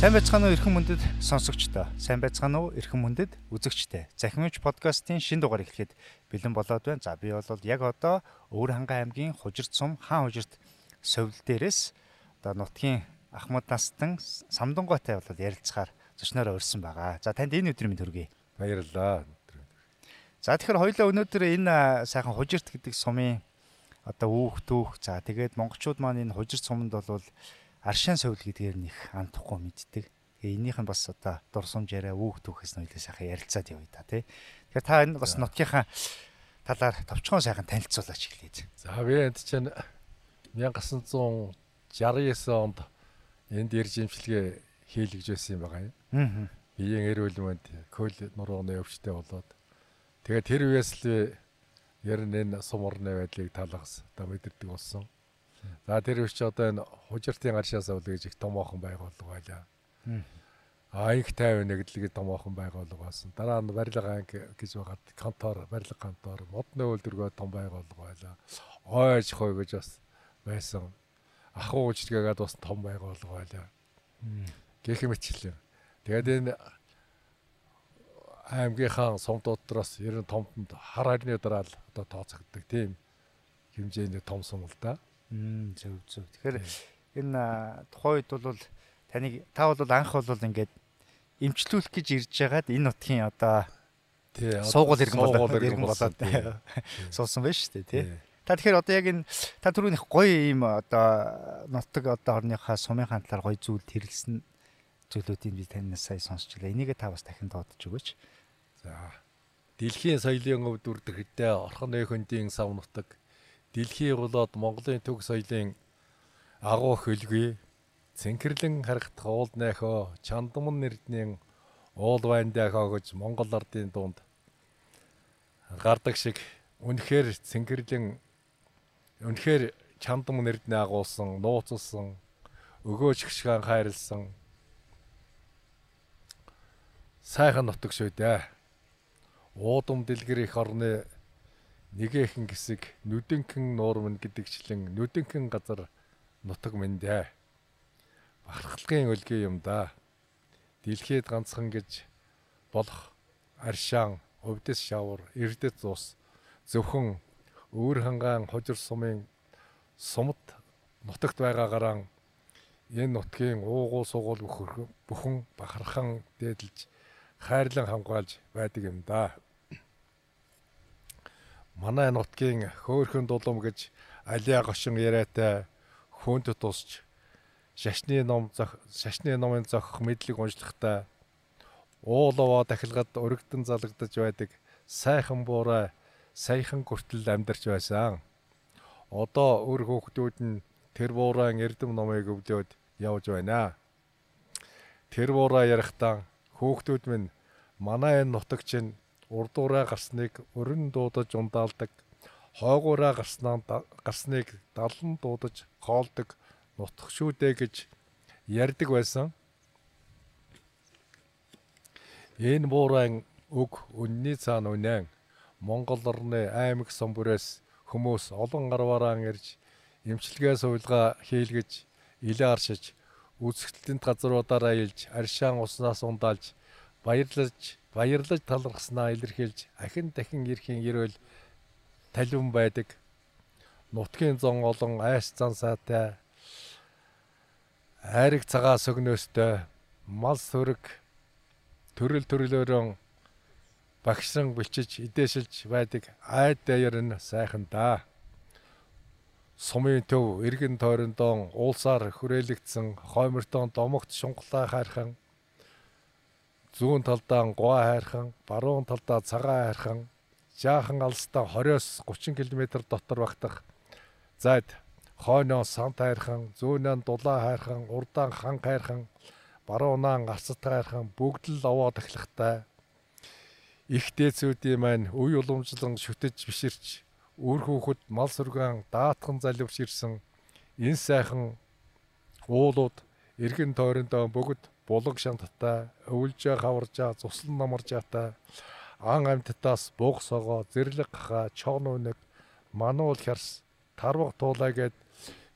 Сайн байцгаана уу эрхэм мөндөд сонсогчдоо. Сайн байцгаана уу эрхэм мөндөд үзэгчдээ. Захимч подкастын шин дугаар эхлэхэд бэлэн болоод байна. За би бол яг одоо Өвөр хангай аймгийн Хужирт сум хаан хужирт совил дээрээс одоо нутгийн Ахмад настан самдангойтай бол ярилцахаар зочноор өрсөн байгаа. За танд энэ өдрийн мэнд хүргэе. Баярлалаа. За тэгэхээр хоёлаа өнөөдөр энэ сайхан Хужирт гэдэг сумын одоо үүх түүх за тэгээд монголчууд маань энэ Хужирт суманд бол аршаан совил гэдгээр нэх андахгүй мэддэг. Тэгээ энийх нь бас одоо дурсамжаараа үүх түүхээс нь үлээ сайхан ярилцаад явъя та тий. Тэгэхээр та энэ бас нутгийнхаа талаар товчхон сайхан танилцуулаач хэлээд. За би энд чинь 1969 онд энд ирж имчилгээ хийлгэж байсан юм байгаа юм. Аа. Биеийн эрүүл мэнд көл нурууны өвчтэй болоод тэгээд тэр үеэс л ер нь энэ сумурны байдлыг талхас одоо мэдэрдэг болсон. За тэр үуч одоо энэ хужиртын гаршаас өвл гэж их томоохон байгууллага байлаа. А их 51 гэдэг томоохон байгууллага байсан. Дараа нь барилга анги гэж байгаад контор, барилга контор, модны үйлдвэргөө том байгууллага байлаа. Ойж хой гэж бас байсан. Ахуу үйлчлэгээд бас том байгууллага байлаа. Гэх мэтчлээ. Тэгээд энэ аймгийнхаа сум дотроос ер нь томтонд хар харны дараа л одоо тооцогддог тийм хэмжээний том сум л да. Зөв зөв. Тэгэхээр энэ тухайн үед бол таныг та бол анх бол ингээд эмчлүүлэх гэж ирж байгаад энэ нутгийн одоо тий суугуул иргэн болоод иргэн болоод суусан байж шүү дээ тий. Та тэгэхээр одоо яг энэ та түрүүнийх гоё ийм одоо нутаг одоо орныхаа сумынхаа талаар гоё зүйл тэрэлсэн зүйлүүдийг би танаас сая сонсчлаа. Энийг та бас дахин дуудаж өгөөч. За. Дэлхийн соёлын өвд үрдэх хэдэ орхон нөхөндийн сав нутаг дэлхий болоод Монголын төг соёлын агуу хөлгүй цэнхэрлэн харагдах уул найхоо чандман нэрдний уул байндахаа гэж Монгол ардын дунд гардаг шиг үнэхээр цэнхэрлэн үнэхээр чандман нэрдний агуулсан нууцлсан өгөөж гшган хайрлсан сайхан нутаг шүү дээ. Уудам дэлгэр их орны нэгэхэн гэсэг нүдэнхэн нуурман гэдэгчлэн нүдэнхэн газар нутаг мэндэ. Бахархлагын өлгий юм да. Дэлхийд ганцхан гэж болох аршаан, өвдөс шавар, эрдэт ус зөвхөн өөр хангаан хожир сумын сумд нутагт байгаагаараа энэ нутгийн уугуул сугуул бүхэн бахархан дээдэлж хайрлан хамгаалж байдаг юм да манай нутгийн хөөхөн дулам гэж алиа гошин яриатай хүнд тусч шашны ном зөх шашны номын зохих мэдлэг уншлахтай ууловоо дахилгад өргөдөн залгадж байдаг сайхан буурай саяхан хүртэл амьдарч байсан. Одоо өр хүүхдүүд нь тэр буурайн эрдэм номыг өвлөөд явж байна. Тэр буурай ярихдаа хүүхдүүд минь манай энэ нутаг чинь урдуураа гарсныг өрн дуудаж ундаалдаг хойгуураа гарснаа гарсныг далан дуудаж хоолдог нутх шүү дээ гэж ярьдаг байсан. Энэ буурайн үг үнний цаана үнэн Монгол орны аймаг сумбүрээс хүмүүс олон гарваараа ирж эмчилгээ сувилгаа хийлгэж илээ аршиж үзэгдэлтэнд газруудаараа илж аршаан уснаас ундаалж баярлаж баярлаж талархснаа илэрхийлж ахин дахин ирхийн ерөөл талвин байдаг. Нутгийн зон олон айс зан саатай айраг цагаа сөгнөөстэй мал сүрэг төрөл төрлөөрөө багшран бичиж идээшилж байдаг айд даяар нь сайхан да. Сумын төв эргэн тойрондоо уулсаар хүрээлэгдсэн хоймортон домогт шунглаа хайрхан зүүн талдаа гоо хайрхан, баруун талдаа цагаан хайрхан, жаахан алстаа 20-с 30 км дотор багтах зайд хойноо сант хайрхан, зүүнээ дулаа хайрхан, урдаан хан хайрхан, баруунаа гарцат хайрхан бүгд л овоо тахлахтай. Их дээцүүдийн маань үе уламжлан шүтэж биширч үр хүүхэд мал сүргэн даатхан заливч ирсэн энэ сайхан уулууд эргэн тойрондоо бүгд булаг шанттай, өвлжээ хаваржаа, цуслан намаржаатай ан амьтдаас бууг согоо, зэрлэг ха, чон үнэг, мануул хярс, тарвах туулаа гэд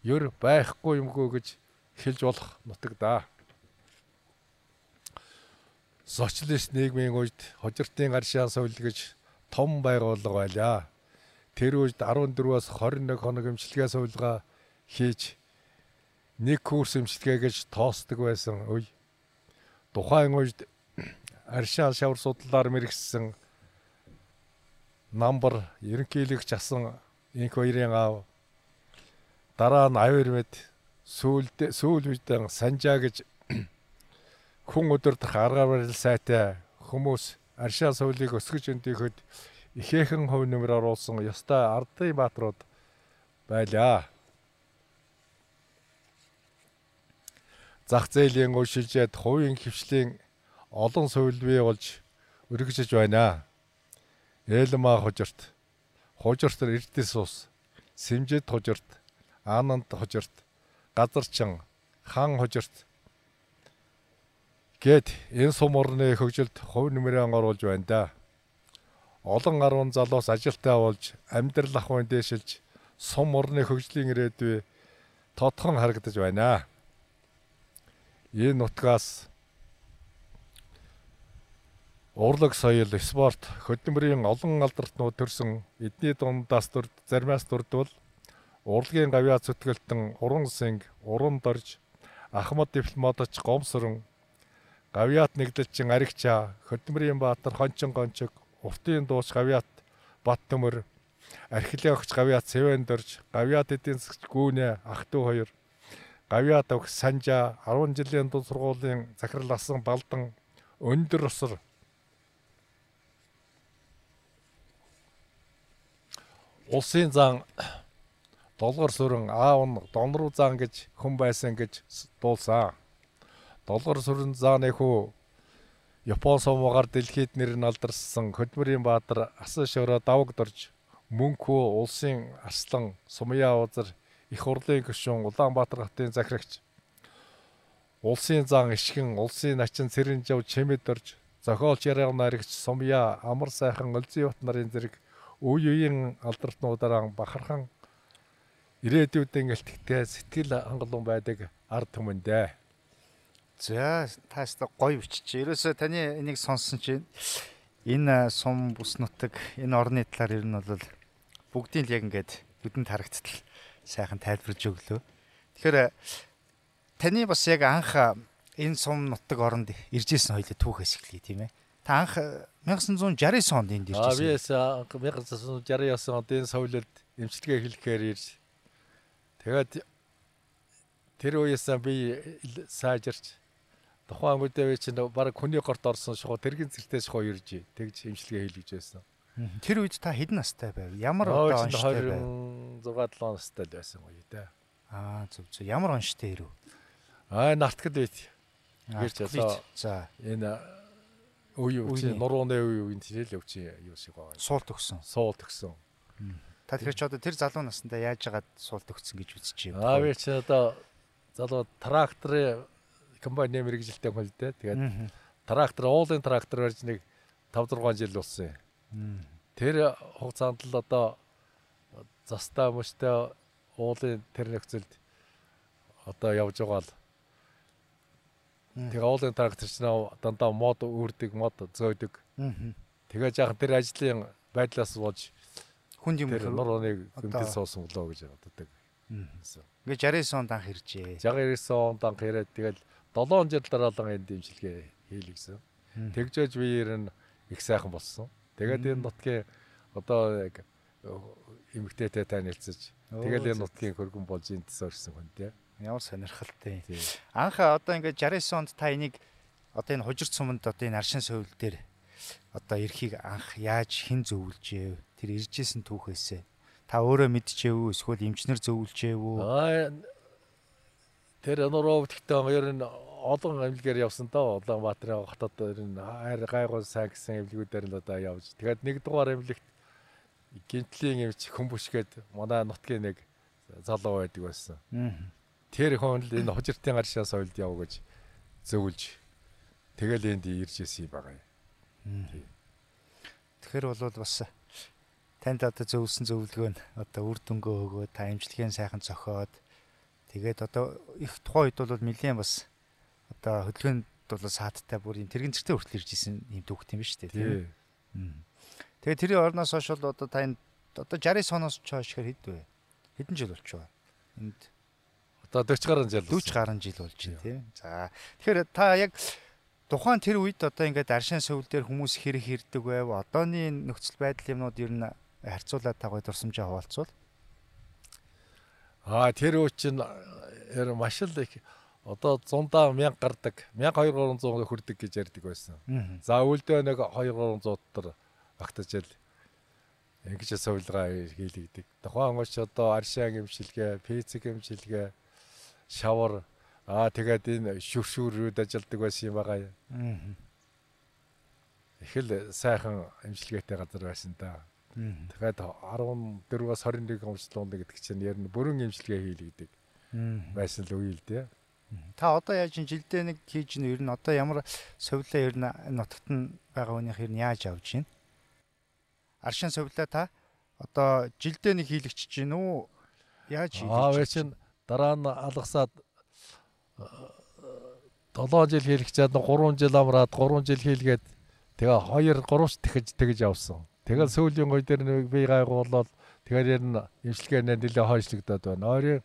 ер байхгүй юмгүй гэж хэлж болох нутаг да. социалист нийгмийн үед хожиртын гаршаа суул гэж том байгууллага байлаа. Тэр үед 14-өөс 21 хоног эмчилгээ суулгаа хийж нэг курс эмчилгээ гэж тоосдог байсан үе. Тухайн үед аршаа шавар судлаар мэрэгсэн намбар ерөнхийлөгч асан инх хоёрын аав дараа нь авир мэд сүүлд сүүл үедэн санжаа гэж хүн өдөрдөх аргаар барил сайтай хүмүүс аршаа суулыг өсгөж өндөхөд ихээхэн хувь нэмэр оруулсан ёстой ардын бааtruуд байлаа. Зах зээлийн уушилжээд хувийн хөвчлийн олон суйль бий болж өргөжж байна. Ээлма хожирт, хожирт эрдэс ус, сэмжэд хожирт, аананд хожирт, газарчин, хан хожирт Гэт энэ сум орны хөгжилд хувь нэмрээ оруулж байна да. Олон гаруун залуус ажилтаа болж амьдрал ахуйн дээшилж сум орны хөгжлийн ирээдүй тодхон харагдаж байна. Энэ нутгаас урлаг соёл, спорт, хөдөлмөрийн олон алдартнууд төрсэн эдний дундаас дүр зармаас дүрдвэл урлагийн гавьяа зүтгэлтэн уран сэнг, уран дорж, ахмад дипломатч гомсрон Гавьяат нэгдэлчин Аригчаа, Хөдмөрийн Баатар, Хончин гончиг, Уртын дууч Гавьяат Бат төмөр, археологч Гавьяат Сэвэндэрж, Гавьяат эдийн засгч Гүүнэ ах トゥ хоёр, Гавьяат өгс Санжаа 10 жилийн дунд сургуулийн захирал асан Балдан өндөр усар Улсын зан долгор сүрэн аав нь донруу зан гэж хүн байсан гэж дуулсан. Долгор сүрэн зааны хүү Япон сумгаар дэлхийд нэр нь алдарсан Хөдмөрийн Баатар асан шороо давг дорж мөнхөө улсын арслан Сумья узар их урлын гишүүн Улаанбаатар хотын захирагч улсын зан ишгэн улсын начин Цэрэнжав чимэд дорж зохиолч яриаг наригч Сумья амар сайхан өлзий бат нарын зэрэг үе үеийн алдартнуудаараа бахархан ирээдүйдэн гэлтгтэй сэтгэл хангалуун байдаг ард түмэндээ За тааштай гоё бичиж. Ерөөсө таны энийг сонссон чинь энэ сум бүс нутаг энэ орны талаар ер нь бол бүгдийн л яг ингээд нүдэнд харагдтал сайхан тайлбарж өглөө. Тэгэхээр таны бас яг анх энэ сум нутаг оронд ирж исэн хоёлоо түүхээс эхлэе тийм ээ. Та анх 1969 онд энд ирж исэн. Аа би 1969 онд энэ соёлд эмчилгээ эхлэхээр ирж тэгээд тэр үеэс би сайжирч тухайн үедээ чинь баг хүний горт орсон шахуу тэргийн цэртэй шахуу ирж тэгж имчилгээ хийлгэж байсан. Тэр үед та хэдэн настай байв? Ямар одоо онштой байв? 26 7 настай л байсан гоё да. Аа зөв зөв. Ямар онштой ирв? Аа нартгад байт. Гэрч одоо за энэ үе үе нурууны үе үеийн тэрэл өвчи юу шиг байгаа. Суул төгсөн. Суул төгсөн. Та тэгэхээр ч одоо тэр залуу наснда яаж яагаад суул төгсөн гэж үзэж байна? Аа би чи одоо залуу тракторын комбайн мэрэгжилтэй хүн л дээ. Тэгээд трактор уулын трактор барьж нэг 5 6 жил болсон юм. Тэр хугацаанд л одоо застаа мөштэй уулын тэр нөхцөлд одоо явж байгаа л Тэгээ уулын трактор ч дандаа мод үрдэг, мод зөөдөг. Тэгээ жаахан тэр ажлын байдлаас болж хүнд юм нур оныг гэмтэл суусан болоо гэж боддог. Ингээ 69 онд анх иржээ. 69 онд анх ирээд тэгэл 7 жил дараалан энэ дэмжлэгээ хийлгэсэн. Тэгжээж би ер нь их сайхан болсон. Тэгээд энэ нутгийн одоо яг эмгтээтэй танилцж тэгэл энэ нутгийн хөргөн болж энд төсөөрсөн хүн тий. Ямар сонирхолтой. Анх одоо ингээд 69 онд та энийг одоо энэ хужирт суманд одоо энэ аршин суйль дээр одоо эрхийг анх яаж хэн зөвлөжээ? Тэр иржсэн түүхээсээ та өөрөө мэдчихэв үү? Эсвэл эмчнэр зөвлөжээ үү? Тэр нуруу гэхдээ ер нь олон эмнэлгээр явсан доо Улаанбаатарын хотод ер нь хайр гайгүй сайн гэсэн эмнэлгүүдээр нь одоо явж. Тэгээд нэг дугаар эмнэлэгт гинтлийн эмч хүмүүшгээд манай нутгийн нэг залуу байдаг байсан. Тэр хүн л энэ хожиртын гаршаа соёлд яв гэж зөвлөж тэгэл энд ирж исэн юм байгаа юм. Тэгэхээр бол бас танд одоо зөвлөсөн зөвлөгөө нь одоо үр дүнгөө өгөө та имчилгээний сайхан зохиод тэгээд одоо их тухайн үед бол нэлээд бас одоо хөдөлгөөнд бол саадтай бүр юм тэрэгэн зэрэгтэй хүртэл ирж исэн юм дүүхт юм биш үү тий. Тэгээ тэрийн орноос хойш бол одоо та энэ одоо 60 соноос ч хойш хэд вэ? Хэдэн жил болчих вэ? Энд одоо 40 гаруй жил 40 гаруй жил болж байна тийм. За тэгэхээр та яг тухайн тэр үед одоо ингээд аршин сувл дээр хүмүүс хэрэг хэрдэг байв. Одооны нөхцөл байдал юмнууд ер нь харьцуулаад та гоё дурсамжаа хуваалцвал. Аа тэр үе чинь ер маш л их одоо 100-аа 1000 гардаг 1200 хүрдэг гэж ярьдаг байсан. За үүлдээ нэг 2 300 дотор багтаж ил ингэж сувилгаа хийлэгдэг. Тухайн оч одоо аршаан имчилгээ, физик имчилгээ, шавар аа тэгээд энэ шүршүүрүүд ажилдаг байсан юм байгаа юм. Их л сайхан имчилгээтэй газар байсан та. Тэгэхээр 14-аас 21 онцлогонд гэдэг чинь ер нь бүрэн имчилгээ хийлэгдэг байсан л үйл дээ. Та одоо яаж жилдээ нэг хийж нь ер нь одоо ямар совлоо ер нь нутагт нь байгаа хүнийх ер нь яаж авж байна? Аршин совлоо та одоо жилдээ нэг хийлэгчж гин үү? Яаж хийлэгч? Аа вэ чин дараа нь алгасаад 7 жил хийлэгчээд 3 жил амраад 3 жил хийлгээд тэгээ 2 3 ч тэгэж тэгэж явсан. Тэгэл сүүлийн гой дээр нэг би гайгуулаад тэгээд ер нь имчилгээнд нэлээ хойшлогдоод байна. Ойрын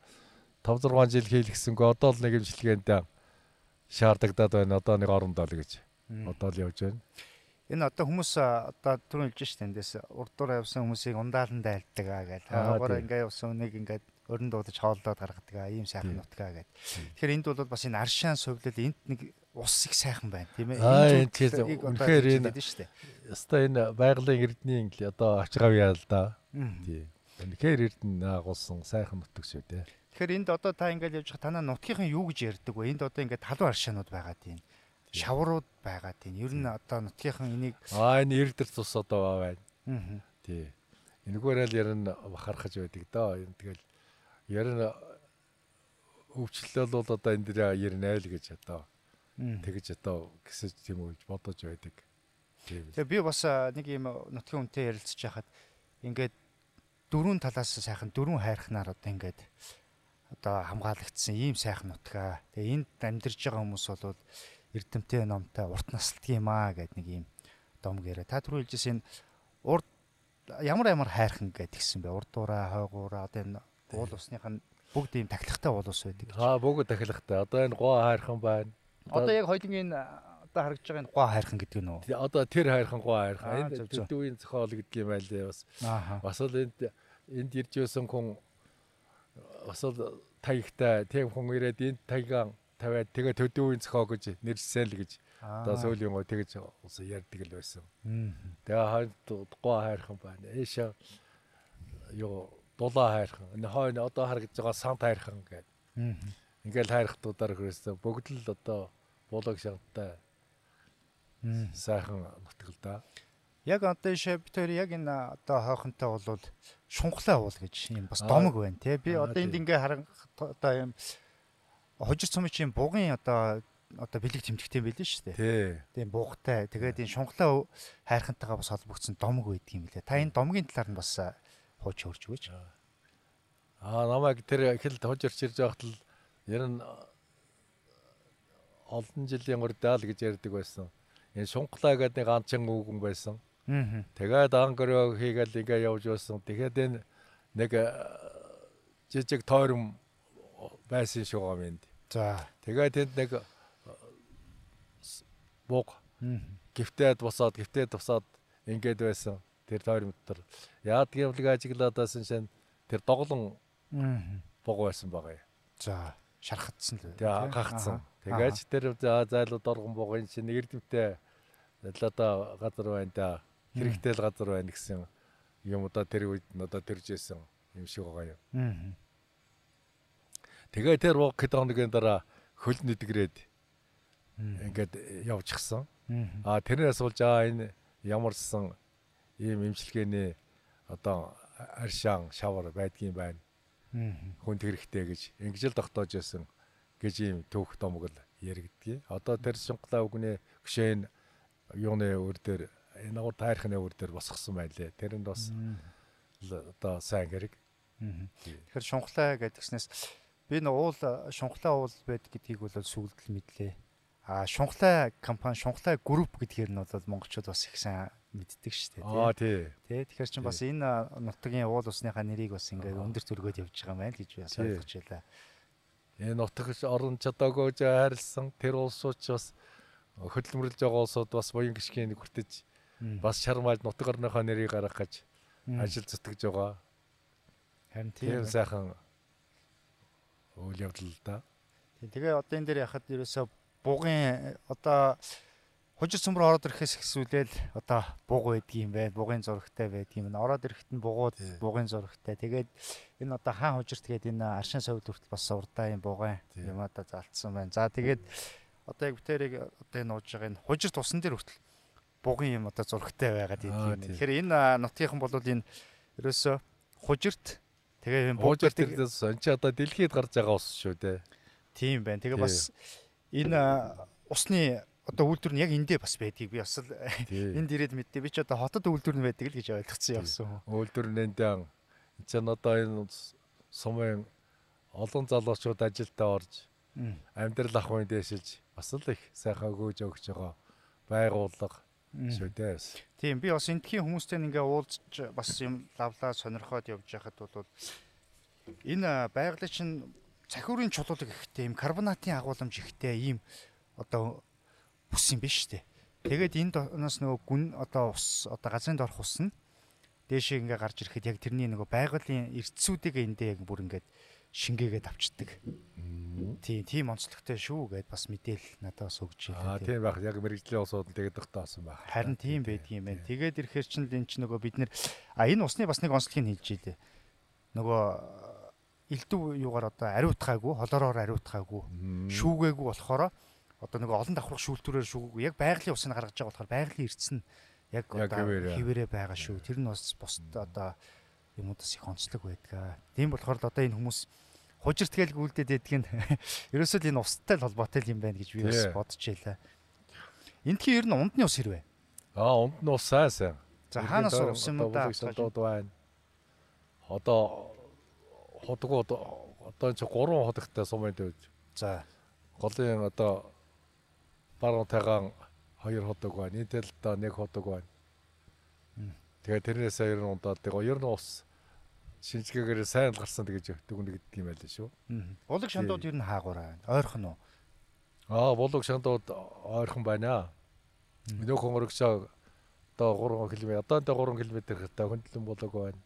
5 6 жил хийлгэсэнгөө одоо л нэг имчилгээнд шаардагдаад байна. Одоо нэг орондоо л гэж. Одоо л явж байна. Энэ одоо хүмүүс одоо түрүүн хэлж штэ эндээс урдуур явсан хүмүүсийг ундаалан дайлдаг аа гэж. Хаагаараа ингээ явсан үнийг ингээд өрн дуудаж хооллоод гаргадаг аа ийм сайхан нутгаа гэж. Тэгэхээр энд бол бас энэ аршаан сувлал энд нэг ус их сайхан байна тийм ээ. Аа энэ үнэхээр энэ шүү дээ. Яста энэ байгалийн эрдний ингээл одоо авч гавьяа л да. Тийм. Үнэхээр эрдэн агуулсан сайхан нутаг шүү дээ. Тэгэхээр энд одоо та ингээл явж танаа нутгийнхын юу гэж ярьдаг вэ? Энд одоо ингээд халуун аршаанууд байгаа тийм. Шаврууд байгаа тийм. Ер нь одоо нутгийнхын энийг Аа энэ эрдэр цус одоо байна. Аа. Тийм. Энэгээрээ л ярин бахархаж байдаг доо. Тэгэл ярин өвчлөл бол одоо энэ дээр ярина л гэж одоо тэгж одоо гэсэж тийм үеж бодож байдаг. Тэгээ би бас нэг юм нутгийн үнтэй ярилцж байхад ингээд дөрвөн талаас сайхан дөрвөн хайрхнаар одоо ингээд одоо хамгаалагдсан ийм сайхан нутгаа. Тэгээ энд амьдарч байгаа хүмүүс бол эрдэмтэй номтой урт насалтгийн юм аа гэдэг нэг ийм дом гэрэ. Та түрүү хэлжсэн энэ урд ямар ямар хайрхан гэдгийгсэн бэ? Урдуураа, хойгуураа одоо энэ уул усных нь бүгд ийм тахилгатай уул ус байдаг. Аа бүгд тахилгатай. Одоо энэ гоо хайрхан байна. Одоо яг хоёлын одоо харагдж байгаа энэ гоо хайрхан гэдэг нь үү? Одоо тэр хайрхан гоо хайрхан. Энэ төдөөгийн зохиол гэдэг юм байлээ бас. Бас л энд энд ирж байсан хүн бас л таягтай тийм хүн ирээд энд таягаан тавиад тэгээ төдөөгийн зохиол гэж нэрссэн л гэж одоо сүүлийн гоо тэгж ярьдаг л байсан. Тэгээ хойд гоо хайрхан байна. Эшээ юу дулаа хайрхан. Энэ хойно одоо харагдж байгаа сант хайрхан гэдэг. Ингээл хайрхтуудаар хөрөөсөө бүгд л одоо буулаг шанттай сайхан нутгал да. Яг одоо шабтер яг энэ одоо хойхонтой бол шунхлаа уул гэж юм бас домог байна тий. Би одоо энд ингээ харан одоо юм хожир цомч юм бугын одоо одоо бэлэг тэмдэгтэй байлээ шүү дээ. Тий. Тийм буугатай. Тэгээд энэ шунхлаа хайрхантайгаа бас холбогдсон домог байдаг юм лээ. Та энэ домгийн талаар нь бас хууч хөрж өгөөч. Аа намайг тэр их л хожирч ирж байхад л ер нь олон жилийн урдаал гэж ярьдаг байсан. Энэ шунхлаа гэдэг нэг анчин үгэн байсан. Тэгээд ангөрөө хийгээл ингээ явж байсан. Тэгэхэд энэ нэг э, жижиг тойром байсан шүү гомэнд. За. Тэгээд тэнд нэг э, бууг гифтээд босоод гифтээд босоод ингээд байсан. Тэр тойром дотор яадгийн явлыг ажиглаад байсан шин тэр доголон бог байсан байгаа юм. За шархацсан л. Тэгээ гагцсан. Тэгээж тэр зайлууд оргон богын чинь эрдэмтэй л одоо газар байна да. Хэрэгтэй л газар байна гэсэн юм одоо тэр үед нь одоо тэрж исэн юм шиг байгаа юм. Тэгээ тэр бог хэд хоногийн дараа хөл нэдгрээд ингээд явчихсан. Аа тэрнээс болж аа энэ ямарсан ийм имчилгээний одоо аршаан шавар байдгийн байна хүнд хэрэгтэй гэж ингэж л тогтоож байсан гэж ийм түүх домог л яригдгийг. Одоо тэр шинглаа үгнээ гшээн юуны өр дээр энэ агуур таархны өр дээр босгосон байлээ. Тэрэнд бас одоо сайн хэрэг. Тэгэхээр шунхлаа гэдгснээс би нэг уул шунхлаа уул байд гэдгийг бол сүлдэл мэдлээ. А шунхлай компани шунхлай групп гэдгээр нь бол монголчууд бас их сайн мэддэг шүү дээ. Аа тий. Тэ тэгэхээр чинь бас энэ нутгийн уул усныхаа нэрийг бас ингээд өндөр төргөөд явж байгаа юм байна гэж би бас ойлгож байлаа. Энэ нутаг орон чадаагүй хайрлсан тэр улсууч бас хөдөлмөрлж байгаа улсууд бас буян гიშгийн хүртэж бас шармаад нутаг орныхоо нэрийг гаргах гэж ажил зүтгэж байгаа. Харин тийм сайхан үйл явдал л да. Тэгээ одоо энэ дээр яхад ерөөсө бугын одоо хужир цөмөр ороод ирэхээс ихсүүлээл одоо буг байдгийм бай, бугын зурагтай байдгийм. Ороод ирэхэд нь бугууд бугын зурагтай. Тэгээд энэ одоо хаан хужирт гээд энэ аршин совд хүртэл бас урдаа юм бугын юм одоо залтсан байна. За тэгээд одоо яг битэрийг одоо энэ ууж байгаа энэ хужирт тусан дээр хүртэл бугын юм одоо зурагтай байгаад идэв. Тэгэхээр энэ нутгийнхан бол энэ ерөөсө хужирт тэгээ энэ буг гэдэг энэ чи одоо дэлхийд гарч байгаа ус шүү дээ. Тийм байна. Тэгээ бас энэ усны одоо үйлдвэр нь яг эндээ бас байдгийг би бас энд ирээд мэдтээ. Би ч одоо хотод үйлдвэр нь байдаг л гэж ойлгоцсон явсан. Үйлдвэр нь эндээ энэ одоо энэ сумын олон залуучууд ажилдаа орж амьдрал ахуйн дэшилж бас л их сайхан өгөөж өгч байгаа байгууллага шүү дээ. Тийм би бас энтхийн хүмүүстэй ингээ уулзч бас юм лавлаа сонирхоод явж байхад бол энэ байгалийн чинь цахиурын чулуулаг ихтэй юм карбонатын агуулмж ихтэй ийм одоо бүс юм биш үү? Тэгээд энд оноос нөгөө гүн одоо ус одоо газрын дорх ус нь дээшээ ингээ гарч ирэхэд яг тэрний нөгөө байгалийн эрдсүүдийг эндээ яг бүр ингээд шингээгээд авчдаг. Тийм, тийм онцлогтой шүү гэд бас мэдээл надаас өгч байлаа. Аа, тийм байх. Яг мэрэгжлийн усууд тэгээд тогтоосон байх. Харин тийм байдгийн юм байна. Тэгээд ирэхээр чинь энэ чинь нөгөө бид нэр а энэ усны бас нэг онцлогийг хэлж ийлээ. Нөгөө элдв юугаар одоо ариутгаагүй, холоороор ариутгаагүй, шүүгээгүй болохоор одоо нэг олон давхрах шүүлтүүрээр шүүггүй яг байгалийн усыг гаргаж байгаа болохоор байгалийн эрдэс нь яг одоо хിവэрэ байгаа шүү. Тэр нь бас бусд одоо юмудаас их онцлог байдаг. Тийм болохоор л одоо энэ хүмүүс хужирт гээл гүйлдээд байдаг нь ерөөсөө л энэ устай л холбоотой юм байна гэж би бас бодож байлаа. Эндхийн ер нь ундны ус хэрвээ. Аа ундны ус сайн сайн. За хаанаас ус юм да? Одоо ходгоо одоо чи 3 ходогтой сум байдаг. За голын одоо баруун тайгаан хоёр ходог байна. Интэл одоо нэг ходог байна. Тэгээ тэрнээс ер нь удаад тэгээ ер нь ус шинжгээгээр сайн гарсан гэж дүгнэ гэдэг юм байл шүү. Булаг шандууд ер нь хаагуураа байна. Ойрхон уу? Аа, булаг шандууд ойрхон байна. Нөхөн өргөсөө одоо 3 км одоо энэ 3 км хэвээр хөндлөн булаг байна.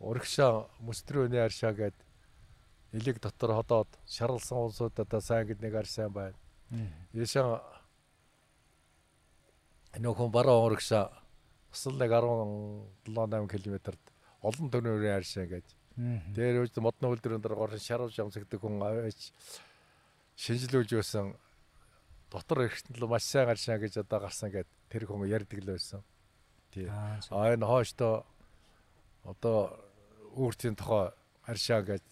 Урагшаа мөстрөөний аршаа гээд элэг дотор ходоод шарлсан улсууд одоо сайн гэд нэг аршаа байна. Яшаа нөхөн бараа урагшаа бас л нэг 17 8 км-д олон төнөөрийн аршаа гэж. Тэр үз модны үйлдвэрийн дараа горын шаруулж ямсагдаг хүн аваач шинжилүүлж байсан дотор эргэнтэл маш сайн гаршаа гэж одоо гарсан гэд тэр хүн ярьдаг л байсан. Тий. Аа энэ хоошто одоо өөртийн тохоо аршаа гэж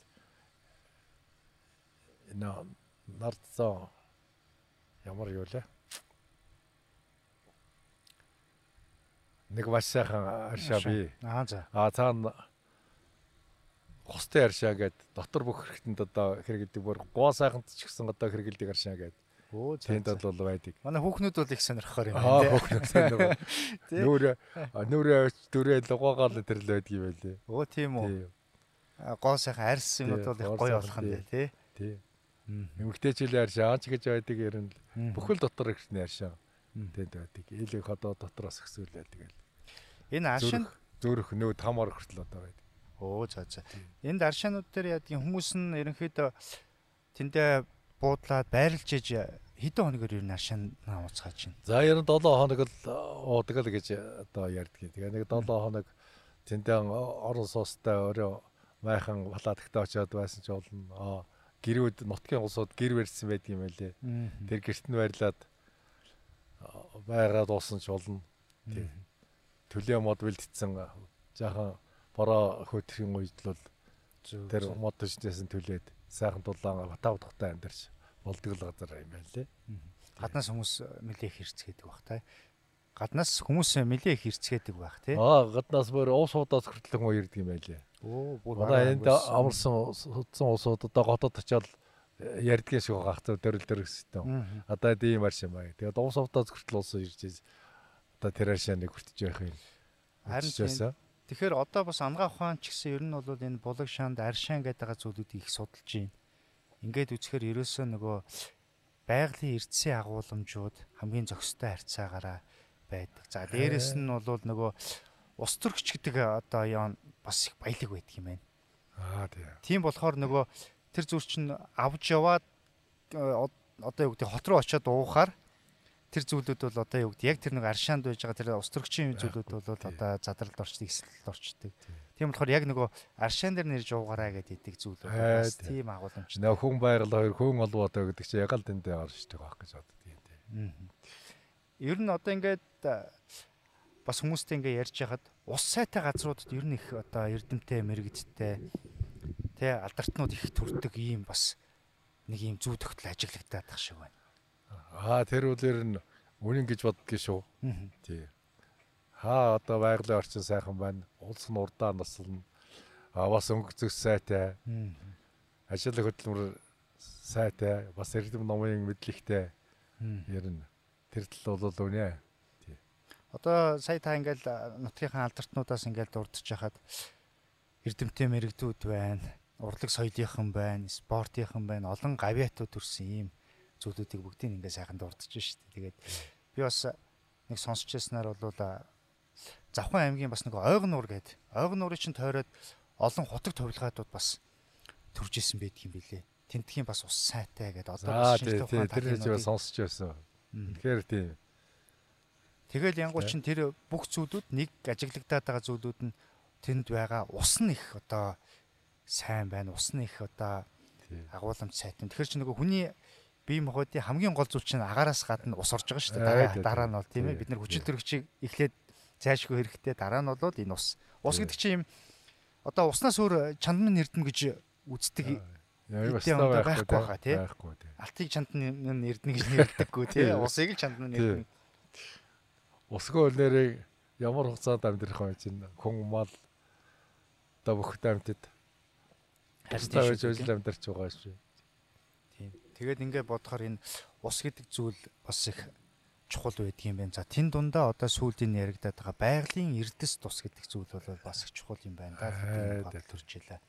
энэ нардсан Ямар юу лээ? Нэг маш сайхан аршаа би. Аа за. Аа цаана хостой аршаа гээд дотор бүх хэрэгтэнд одоо хэрэгэлдэг бүр гоо сайханд ч гэсэн одоо хэрэгэлдэг аршаа гээд. Өө тэнд бол байдаг. Манай хүүхнүүд бол их сонирхохоор юм байна. Аа хүүхнүүд сонирхоо. Нүрэ нүрэ дүрээ лугаагаал тэр л байдаг юм байлээ. Өө тийм үү. Гоо сайхан арьс юмуд бол их гоё болох юм тий. Тий. Эмэгтэйчил ярьшаа ч гэж байдаг ер нь бүхэл дотор ихний ярьшаа. Тэнд байдаг. Элэг ходоо дотроос ихсүүлээ тэгэл. Энэ аршин зөөрөх нөө там ор хүртэл одоо байдаг. Оо за за. Энд аршаанууд дээр яадаг хүмүүс нь ерөнхийдөө тэндээ буудлаад байрлаж иж хэдэн хоногор ер нь аршаан ууцгааж байна. За ер нь 7 хоног л уудаг л гэж одоо ярьдаг. Тэгээ нэг 7 хоног тэндээ орон суустай өөрөө майхан балаадагтаа очиод байсан ч болно гэрүүд нутгийн улсууд гэр барьсан байдаг юм байлээ. Тэр гэрт нь байрлаад байгаад уусан ч болно. Тий. Төлөө мод бэлдсэн жаахан бороо хөтрийн үед л тэр мод төчнээс нь төлөөд сайхан дулаан тав тухтай амьдарч болдог л газар юм байлээ. Гаднаас хүмүүс нэлээх хэрцгээдэг бах та. Гаднаас хүмүүс нэлээх хэрцгээдэг байх тий. Аа гаднаас бүр уус удаас хүртэл хүн ирдэг юм байлээ. Оо бүр манай энд амарсан судсан улсууд одоо готод ярьдгийн шиг байгаа хацаа дөрөл дөрөстэй. Одоо ийм арш юм аа. Тэгээд уус увдаа хүртэл уусан ирж одоо тэр аршааныг хүртэж явах юм. Харин тэгэхээр одоо бас ангаа ухаан ч гэсэн ер нь бол энэ булаг шаанд аршаан гэдэг зүйлүүдийг их судалж байна. Ингээд үзэхээр ерөөсөө нөгөө байгалийн эрдэсийн агуулмжууд хамгийн зохистой харьцаагаараа байдаг. За дээрэс нь бол нөгөө ус төрөгч гэдэг одоо яа бас их баялаг байдаг юм байна. Аа тийм. Тийм болохоор нөгөө тэр зүйл чинь авж яваад э, одоо юу гэдэг хот руу очиод уухаар тэр зүйлүүд бол одоо юу гэдэг яг тэр нэг аршаанд байж байгаа тэр ус төрөгчийн зүйлүүд бол одоо задралд орчдөг, эсрэлд орчдөг. Тийм болохоор яг нөгөө аршаан дээр нэрж уугаараа гэдэг идэг зүйл бас тийм агуулмж. Нөгөө хүн байгаль хоёр хүн олоо одоо гэдэг чинь яг л тэндээ орчдөг байх гэж боддог юм тий. Ер нь одоо ингээд бас хүмүүстэй ингээ ярьж хахад ус сайтай газруудад ер нь их одоо эрдэмтэй мэрэгдтэй Тэ алдартнууд их төрдөг ийм бас нэг ийм зүү тогтол ажиглагдаад тах шиг байна. Аа тэр үлээр нь үнэн гэж боддгий шүү. Тий. Хаа одоо байгалийн орчин сайхан байна. Улс нь урдаа наслна. А бас өнгө зөс сайтай. Ажил хөдөлмөр сайтай. Бас эрдэм номын мэдлэгтэй. Ер нь тэр тал бол үнэ. Тий. Одоо сая та ингээл нутгийнхаа алдартнуудаас ингээл дурдж хахад эрдэмтэй мэрэгдүүд байна урлаг соёлынхан байна, спортынхан байна, олон гавьяатууд төрсэн ийм зүйлүүдийг бүгдийг ингээ сайхан дурдж штэ. Тэгээд би бас нэг сонсч яснаар бол Завхан аймгийн бас нэг ойгон нуур гэдэг. Ойгон нуурын чинь тойроод олон хутаг товлгаадууд бас төрж исэн байдаг юм билэ. Тентхийн бас ус сайтай гэдэг одоо шинжлэх ухааны тэр нь сонсч байсан. Тэгэхээр тийм. Тэгэл янгуул чин тэр бүх зүйлүүд нэг ажиглагдаад байгаа зүйлүүд нь тэнд байгаа ус нь их одоо сайн байна. Усны их одоо агуулмж сайтан. Тэгэхээр чи нөгөө хүний бие махбодын хамгийн гол зүйл чинь агаараас гадна ус орж байгаа шүү дээ. Дараа нь бол тийм ээ бид нар хүчил төрөгчийг эхлээд зайлшгүй хэрэгтэй. Дараа нь бол энэ ус. Ус гэдэг чинь юм одоо уснаас өөр чандан эрдэм гэж үздэг Яа байхгүй байгаа тий. Алтыг чандан эрдэнэ гэж нэрлэдэггүй тий. Усыг л чандан эрдэнэ. Усгүй нэрийг ямар хугацаанд амьдрах вэ чинь хүн мал одоо бүх амьтад Харин байж ажил амьдарч байгаа шүү. Тэгээд ингээд бодохоор энэ ус гэдэг зүйл бас их чухал байдаг юм байна. За тэн дундаа одоо сүүлийн яригадаад байгаа байгалийн эрдэс тус гэдэг зүйл бол бас их чухал юм байна да. Тийм төрж илаа.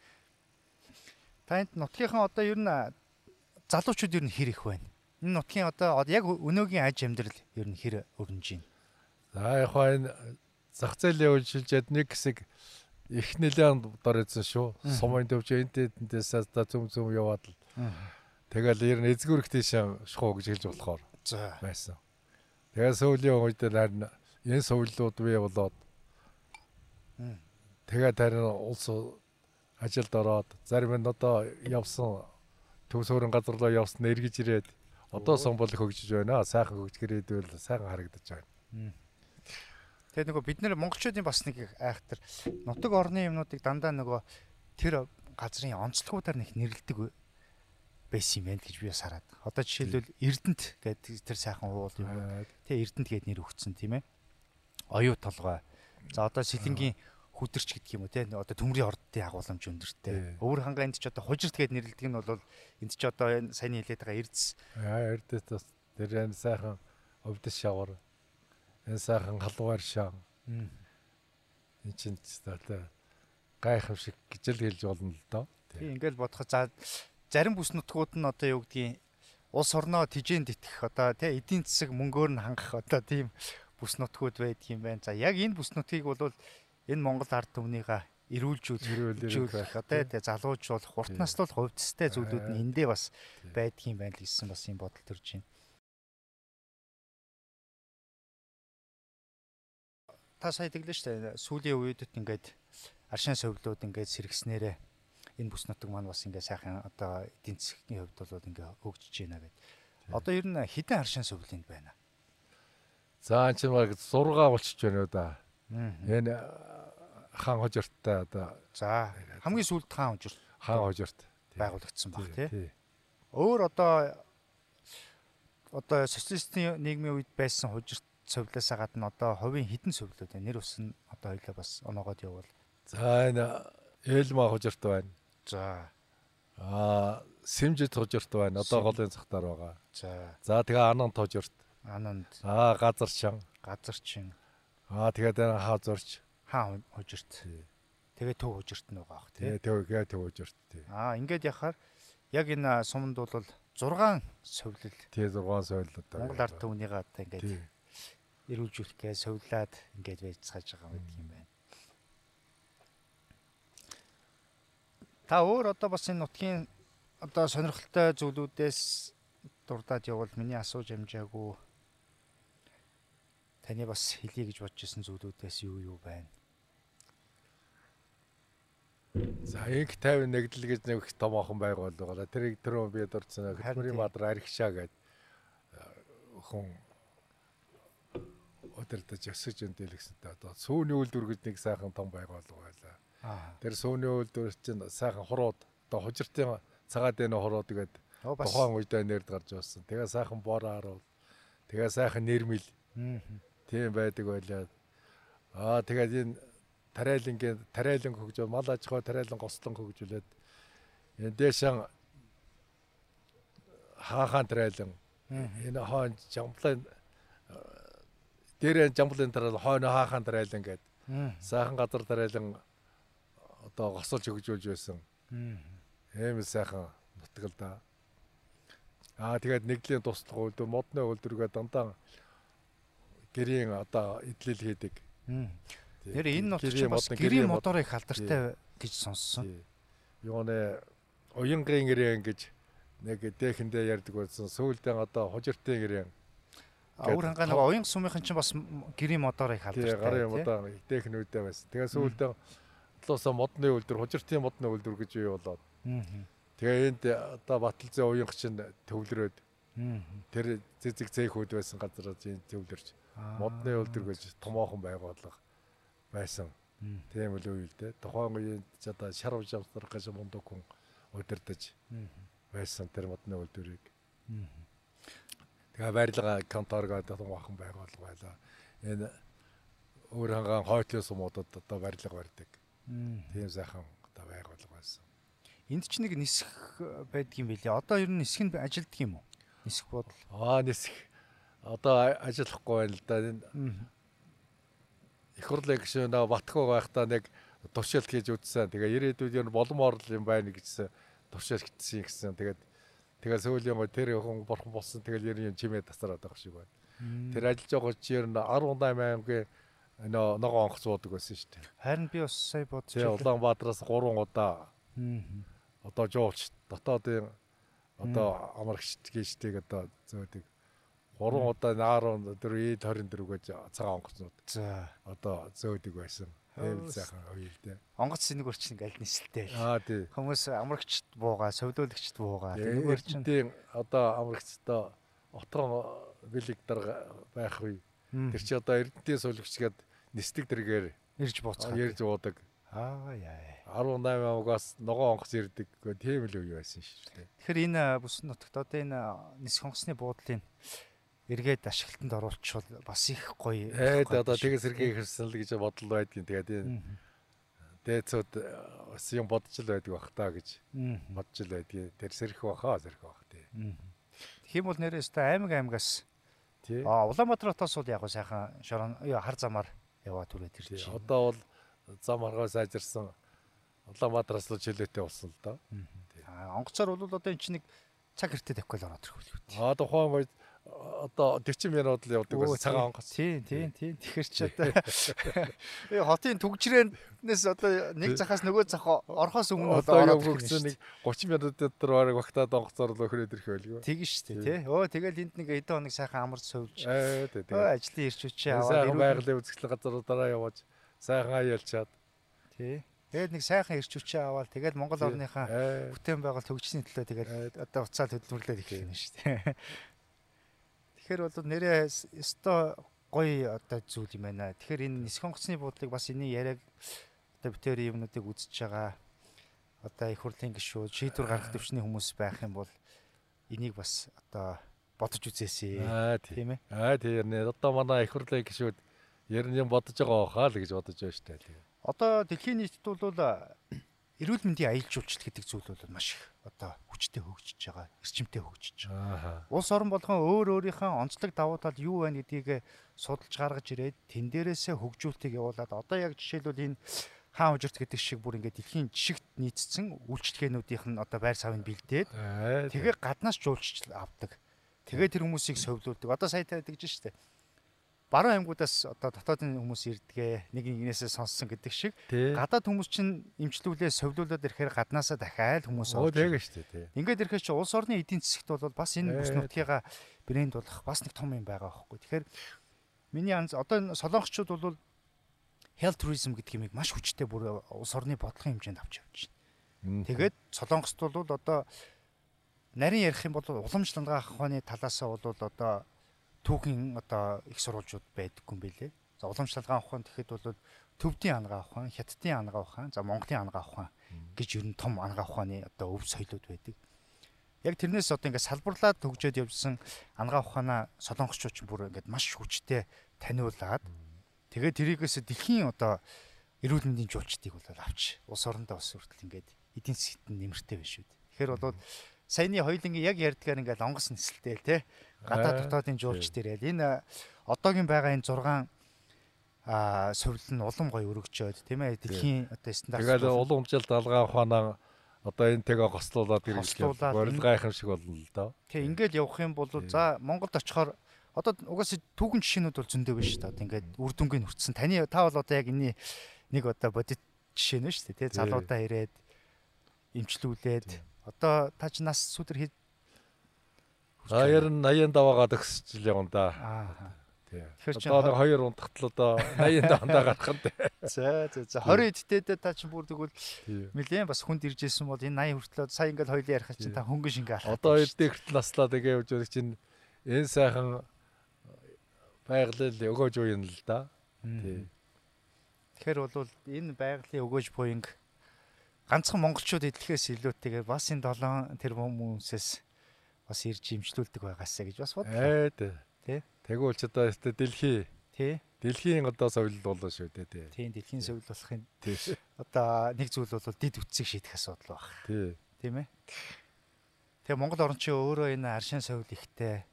Та энд нутгийнхаа одоо ер нь залуучууд ер нь хэр их байна? Энэ нутгийн одоо яг өнөөгийн аж амьдрал ер нь хэр өрнөж байна? За яг хаа энэ зах зээлийн үйлчилжээд нэг хэсэг их нэлээд дор эзэн шүү. Сумын төвч энтэндээс та зүм зүм яваад л. Тэгэл ер нь эзгүрх тийш шухуу гэж хэлж болохоор байсан. Тэгээ сүүлийн үед харин энэ сувлууд бий болоод тэгээд харин улс ажилд ороод зарим нь одоо явсан төв суурин газар руу явсан эргэж ирээд одоо сон бол хөгжиж байна. Сайхан хөгжгөр идвэл сайхан харагдаж байна. Тэгээд нөгөө бид нэр монголчуудын бас нэг айхтар нутаг орны юмнуудыг дандаа нөгөө тэр газрын онцлогуудаар нэг нэрлдэг байсан юм байна гэж би бас хараад. Одоо жишээлбэл Эрдэнэт гэдэг тэр сайхан уул юм. Тэ Эрдэнэт гэдэг нэр өгсөн тийм ээ. Оюу толгой. За одоо Сэлэнгийн хүдэрч гэдэг юм уу те одоо төмрийн ордын агууламж өндөртэй. Өвөр хангаа энд ч одоо хужирт гэдэг нэрлэдэг нь бол энд ч одоо энэ саяны хэлээд байгаа эрдэс. Аа эрдэс бас тэр энэ сайхан өвдөс шавар энэ сайхан халуугаар шаан. Энэ чинь одоо гайхав шиг гэж л хэлж болно л доо. Тийм ингээл бодоход за зарим бүс нутгууд нь одоо юу гэдгийг улс орноо тижээнд итгэх одоо тий эдийн засаг мөнгөөр нь хангах одоо тийм бүс нутгууд байдаг юм байна. За яг энэ бүс нутгийг бол энэ Монгол ард түмнийга эрүүлжүүлэх эрүүлэх одоо тий залуужуулах урт наслуулах хувьцастай зүйлүүд нь эндээ бас байдаг юм байна л гэсэн бас юм бодол төрж байна. та сая тэглэн штэ сүүлийн үедэд ингээд аршин совлууд ингээд сэргснээрээ энэ бүс нутаг маань бас ингээд сайхан одоо эдийн засгийн хувьд бол ингээд хөгжиж байна гэд. Одоо ер нь хэдэн аршин совлынд байна? За энэ чинь баг 6 болчихж байна уу да. Энэ хаан хожирттай одоо за хамгийн сүүлд хаан хожирт хаан хожирт байгуулагдсан баг тий. Өөр одоо одоо социалистын нийгмийн үед байсан хожирт сувлаасаа гадна одоо хувийн хідэн байна. Нэр ус нь одоо хоёлаа бас оноогоод явуул. За энэ ээлма хужирт байна. За. Аа Сэмжид тужирт байна. Одоо голын цагтаар байгаа. За. За тэгээ анан тужирт. Ананд. Аа газар чан. Газар чин. Аа тэгээд хаа зурч. Хаа хужирт. Тэгээ төв хужирт нь байгаа бах тий. Тэгээ төв хужирт тий. Аа ингээд яхаар яг энэ суманд бол 6 совлил. Тий 6 совлил одоо. Монгол ард түмнийгээ одоо ингээд эрүүлжүүлэхгээ совлаад ингээд байж цааж байгаа юм байна. Та өөр одоо бас энэ нутгийн одоо сонирхолтой зүйлүүдээс дурдаад явбал миний асууж амжаагүй таны бас хэлье гэж бодож исэн зүйлүүдээс юу юу байна? За инх 50 нэгдэл гэж нэг томоохон байгуул байгаа. Тэрийг түрүү би дурдсан хөтмөрийн мадар архишаа гэдэг хүн өдөрдөж өсөж өндөлгсэнтэй одоо сүүний үйлдвэр гэж нэг сайхан том байгуул байлаа. Тэр сүүний үйлдвэр чинь сайхан хурууд одоо хужиртын цагаад энэ хурууд гэдэг тухайн үедээ нэрд гарч ирсэн. Тэгээ сайхан бор харуул. Тэгээ сайхан нэрмэл. Тийм байдаг байлаа. Аа тэгээд энэ тариалангийн тариалан хөгжөө мал аж ахуй тариалан гослон хөгжүүлээд энэ дэшэн хаахан тариалан энэ хоон жамплын дээрээ жамплын тариалан хойно хаахан тариалан гэдэг сайхан газар тариалан одоо госолж өгжүүлж байсан. Ийм сайхан нутгал да. Аа тэгээд нэгдлийн туслах үйлдвэр модны үйлдвэргээ дандаа гэрийн одоо эдлэл хийдэг. Тэр энэ нут чинь бас гэрийн моторыг халдартай гэж сонссон. Юуны уянгийн гэрээ гэж нэг дээхэндээ ярьдаг байсан. Сүүлдээ одоо хужиртын гэрээ. Өөр хангаа нэг уян сумынхан чинь бас гэрийн моторыг халдартай. Гарын модоо дээхнүүдээ байсан. Тэгээ сүүлдээ талаасаа модны үйлдвэр, хужиртын модны үйлдвэр гэж юу болоод. Тэгээ энд одоо Баталзын уянх чинь төвлөрөөд тэр зэзэг зэйхүүд байсан газар энэ төвлөрч модны үйлдвэр гэж томоохон байгууллага байсан. Тийм л үйл дээ. Тухайн үеийн одоо шарв жавсар гэж мундаг хүн удирдах байсан тэр модны үйлдвэрийг. Тэгээ барилга конторго томоохон байгууллага байлаа. Энэ өөр хангаан хойтлын сумуудад одоо барилга барьдаг. Тийм сайхан одоо байгуулга байсан. Энд ч нэг нисэх байдаг юм билээ. Одоо ер нь нисэх нь ажилддаг юм уу? Нисэх бодол. Аа нисэх. Одоо ажиллахгүй байна л да. Их хурлын гишүүн Батхуу байхдаа нэг туршилт хийж үзсэн. Тэгээ ирээдүйд ер нь боломоор юм байна гэсэн туршилт хийсэн гэсэн. Тэгээд тэгээ сүүлийн гоо тэр хүн бурхан болсон. Тэгэл ер нь чимээ тасараад байгаа шиг байна. Тэр ажиллаж байгаа чи ер нь 18 аймгийн нөө ногоо онгоц буудаг байсан шүү дээ. Харин би бас сая бодож байна. Улаанбаатараас 3 удаа. Одоо жуулч дотоодын одоо амрагч гээжтэйг одоо зөөдөг. 3 удаа нааруу өдөр ий 24 гэж цагаан онгоцнууд. За одоо зөөдөг байсан. Эвл сайхан үйл дээ. Онгоц сэнэг өрчин аль нисэлтэй. Аа тий. Хүмүүс амрагчд буугаа, совлуулагчд буугаа. Тэнэг өрчин одоо амрагчдаа отгон бэлэг дарга байх үе Тэр чи одоо Эрдэнтийн суулгч гээд нисдэг дэргээр ирж бууцгаа. Ирж уудаг. Аа яа. 18 авгаас ногоо онгоц ирдэг. Тийм л үе байсан шүү дээ. Тэгэхээр энэ бүс нутагт одоо энэ нисэх онгоцны буудлын эргээд ашиглалтанд оруулчихвал бас их гоё. Эд одоо тэгээс эргээ хэрсэн л гэж бодол байдгийн. Тэгээд энэ дээцүүд бас юм бодож л байдаг бах та гэж бодож л байдгийн. Тэр сэрх баха сэрх бах тий. Тэгм бол нэрээс та аймаг аймагаас А Улаанбаатаратаас бол яг сайхан шорон хар замаар яваад түрээд ирж байна. Одоо бол зам аргаа сайжирсан Улаанбаатараас л чөлөөтэй болсон л доо. Онгоцоор бол одоо эн чинь нэг цаг хэртэ тавьхгүй л ороод ирэх үү. А тухайн үед одоо 40 минут л явдаг байсан цагаан онгоц. Тийм, тийм, тийм. Тэгэхэр ч одоо би хотын түгжрээнээс одоо нэг захаас нөгөө зах орхоос өмнө одоо явгүйсэн нэг 30 минут дотор бараг багтаад онгоцоор л өхрөөд ирэх байлгүй. Тэгэн шүү дээ, тий. Өө тэгэл энд нэг хэдэн хоног сайхан амар сувж. Аа тий. Өө ажлын ирч үчи аваад ирүүл байгалийн үзэсгэлэн газруудаараа яваж сайхан аялчаад. Тий. Тэгээд нэг сайхан ирч хүчээ аваад тэгээд Монгол орныхаа бүтээн байгуулалт хөгжсөний төлөө тэгээд одоо уцаад хөдөлмөрлөд их юм шүү дээ. Тэгэхээр бол нэрээ өстой гоё одоо зүйл юм байна. Тэгэхээр энэ нисэх онгоцны буудлыг бас энэ яриаг одоо битээр юмнуудыг үзэж байгаа одоо их хурлын гишүүд шийдвэр гаргах төвчний хүмүүс байх юм бол энийг бас одоо бодож үзээсэй. Аа тийм ээ. Аа тийм ээ. Одоо манай их хурлын гишүүд ер нь юм бодож байгаа хаа л гэж бодож байна шүү дээ. Одоо дэлхийн нийтэд бол эрүүл мэндийн аялал жуулчлал гэдэг зүйл бол маш их одоо хүч хүчтэй хөгжиж байгаа, эрчимтэй хөгжиж байгаа. Улс орон болгон өөр өөрийнхөө онцлог давуу тал юу байна гэдгийг судалж гаргаж ирээд тэн дээрээсээ хөгжүүлэлтийг явуулаад одоо яг жишээлбэл энэ хаан хужирт гэдэг шиг бүр ингээд дэлхийн жишгт нийцсэн үйлчлэгээнүүдийнх нь одоо байр савыг бэлдээд тэгээ гаднаас жуулчч авдаг. Тэгээ тэр хүмүүсийг совлуулдаг. Одоо сая тавьдаг шүү дээ баруун аймагуудаас одоо дотоодын хүмүүс ирдгээ нэг нэгнээсээ сонссон гэдэг шиг гадаад хүмүүс чинь имчилүүлээ совлуулаад ирэхээр гаднаасаа дахиад хүмүүс орж байгаа шүү дээ. Ингээд ирэхээр чи улс орны эдийн засагт бол бас энэ бүс нутгийга брэнд болох бас нэг том юм байгаа байхгүй. Тэгэхээр миний анз одоо энэ солонгоччууд бол health tourism гэдэг юмыг маш хүчтэй бүр улс орны бодлогын хэмжээнд авч явж байна. Тэгээд солонгост бол одоо нарийн ярих юм бол уламжлалгаа ахуйны талаасаа бол одоо түүхийн одоо их сурвалжууд байдаггүй юм билэ. За уламжлалгаа ухаан тэгэхэд бол төвдийн ангаа ухаан, хятадын ангаа ухаан, за Монголын ангаа ухаан гэж ер нь том ангаа ухааны одоо өв соёлууд байдаг. Яг тэрнээс одоо ингээд салбарлаад төгжөөд явсан ангаа ухаанаа солонгосчууд ч бүр ингээд маш хүчтэй таниулаад тэгээд тэрийгээс дэлхийн одоо эрүүл мэндийн жуулчдыг бол авч улс орондоо бас хүртэл ингээд эдийн засгт нэмэртэй байна шүү дээ. Тэгэхээр бол саяны хоёулангийн яг ярьдгаар ингээд онгоц нисэлтэй те. Гадаад дотоодын жуулч дээр ял. Энэ одоогийн байгаа энэ 6 а совил нь улам гоё өргөжөөд тийм ээ дэлхийн одоо стандарт тэгээд улам умжил далгаа ухаанаа одоо энэ тэгээ гослуулаад хэрэглээ борил гайхамшиг болно л доо. Тийм ингээд явах юм бол за Монголд очихоор одоо угаасаа түүхэн жишээнүүд бол зөндөө шүү дээ. Одоо ингээд үр дүнгийн хүртсэн. Таны та бол одоо яг энэ нэг одоо бодит жишээ нь шүү дээ тий. Залуудаа ирээд имчлүүлээд одоо та ч нас сүдэр А ер нь 80 даваагаа төгсч л явна да. Аа. Тэгэхээр чи одоо хоёр унтахтал одоо 80 давандаа гарах нь. За за за 20 эдтэйдээ та чинь бүр тэгвэл нэлээд бас хүнд ирж исэн бол энэ 80 хүртэл сая ингээл хоёлын ярих чинь та хөнгөн шингээ алхах. Одоо эрдээ хүртэл наслаа тэгээ явж байгаа чинь энэ сайхан байгаль өгөөж буйна л да. Тэгэхээр бол энэ байгалийн өгөөж буйнг ганцхан монголчууд эдлэхээс илүүтэйгээр бас энэ 7 тэрбум хүмүүсээс бас ирж имжлүүлдэг байгаасаа гэж бас бодлоо. Тий. Тэгвэл ч одоо дэлхий. Тий. Дэлхийн одоо совил болоо шүү дээ тий. Тийм дэлхийн совил болохын тий. Одоо нэг зүйл бол дид үтсийг шийдэх асуудал баг. Тий. Тийм ээ. Тэгээ Монгол орн чинь өөрөө энэ аршин совил ихтэй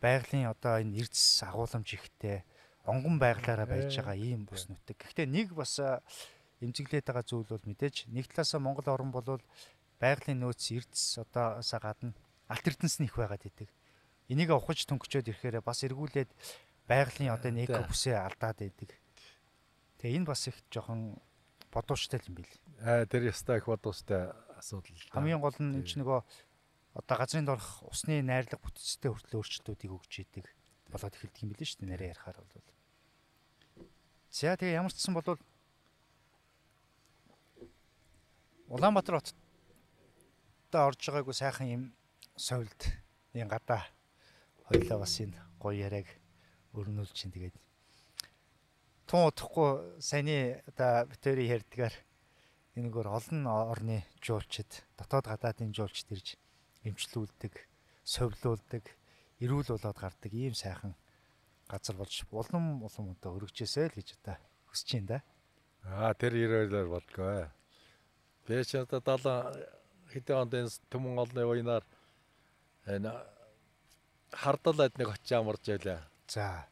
байгалийн одоо энэ эрдэс агууламж ихтэй онгон байглаараа байж байгаа ийм бүс нутаг. Гэхдээ нэг бас эмзэглээд байгаа зүйл бол мэдээж нэг талаасаа Монгол орн бол байгалийн нөөц эрдэс одоосаа гадна алт эрдэнэс нь их байгаад идэг. Энийг ухаж төнгөчөөд ирэхээр бас эргүүлээд байгалийн одоо нэг бүсээ алдаад идэг. Тэгээ энэ бас их жоохон бодууштай юм бил. Аа тэр ястай их бодууштай асуудал. Хамгийн гол нь энэ ч нөгөө одоо газрын дорх усны найрлага бүтцтэй хүртэл өөрчлөлтүүдийг өгч идэг болоод эхэлдэг юм билээ шүү дээ нарийн ярихаар бол. За тэгээ ямар ч гэсэн бол Улаанбаатар хотод орж байгаагүй сайхан юм совилд энэ гадаа хоёлаа бас энэ гоё яриаг өрнүүлж чинь тэгээд тун удахгүй саяны одоо битүүри ярьдгаар энэгээр олон орны жуулчид дотоод гадаадын жуулчд ирж эмчлүүлдэг, совлуулдаг, эрүүл болоод гардаг ийм сайхан газар болж улам улам одоо өргөжөөсэй л гэж одоо хүсэж байна да. Аа тэр ирээлэр болдгоо. Одоо 70 хэдэн онд энэ төмөн олны уянаар энэ хардал адныг очиж амарч байлаа. За.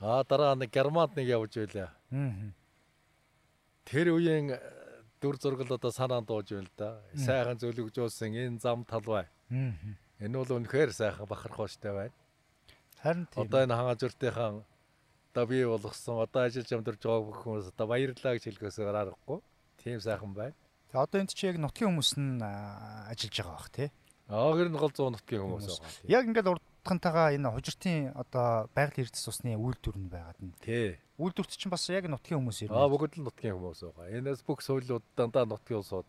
Аа дараа нэг германд нэг явж байлаа. Аа. Тэр үеийн дүр зургал одоо санаанд дууж байна л да. Сайхан зөвлөгжүүлсэн энэ зам талбай. Аа. Энэ бол үнэхээр сайхан бахархууштай байна. Харин тийм. Одоо энэ ханга зүртийнхэн одоо бий болгосон одоо ажиллаж амьдарч байгаа хүмүүс одоо баярлалаа гэж хэлгөөсөөр аргагүй. Тийм сайхан байна. Тэгээ одоо энд чи яг нутгийн хүмүүс нь ажиллаж байгаа бах тий. Аа гэр нь гол 100 нутгийн хүмүүс байгаа. Яг ингээд урдхантайгаа энэ хужиртын одоо байгаль эрдэс усны үйлдвэр нь байгаад нь. Тий. Үйлдвэрт чинь бас яг нутгийн хүмүүс ирнэ. Аа бүгд л нутгийн хүмүүс байгаа. Энэс бүх соёлууд дандаа нутгийн улсууд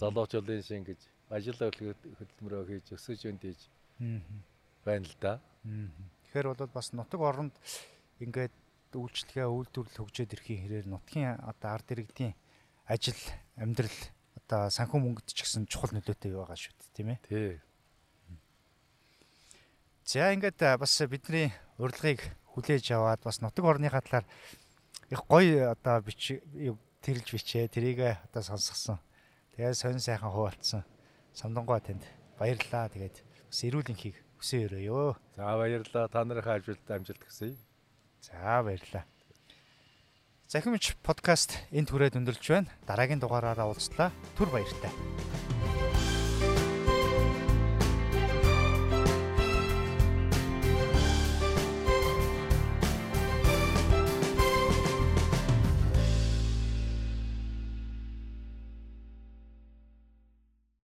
залуучуудын шин гэж ажил хөдөлмөрөө хийж өсөж өндөж байна л да. Тэгэхээр бол бас нутаг оронд ингээд үйлчлэгээ үйлдвэрлэл хөгжөөд ирэхийн хэрээр нутгийн одоо ард иргэдийн ажил амьдрал одоо санхүү мөнгөд ч гэсэн чухал нөлөөтэй байгаа шүү дээ тийм ээ. Тий. За ингээд бас бидний урилгыг хүлээж аваад бас нутаг орныхаа талаар их гоё одоо бич тэрэлж бичээ тэрийг одоо сонсгосон. Тэгээд сонь сайхан хуваалцсан Самдангуй танд баярлалаа. Тэгээд бас эрүүл энхийг хүсээ өрөөё. За баярлалаа. Та нарын ажилд амжилт хүсье. За баярлалаа. Захимч подкаст энд хүрээд өндөрлж байна. Дараагийн дугаараараа уулзлаа. Түр баяртай.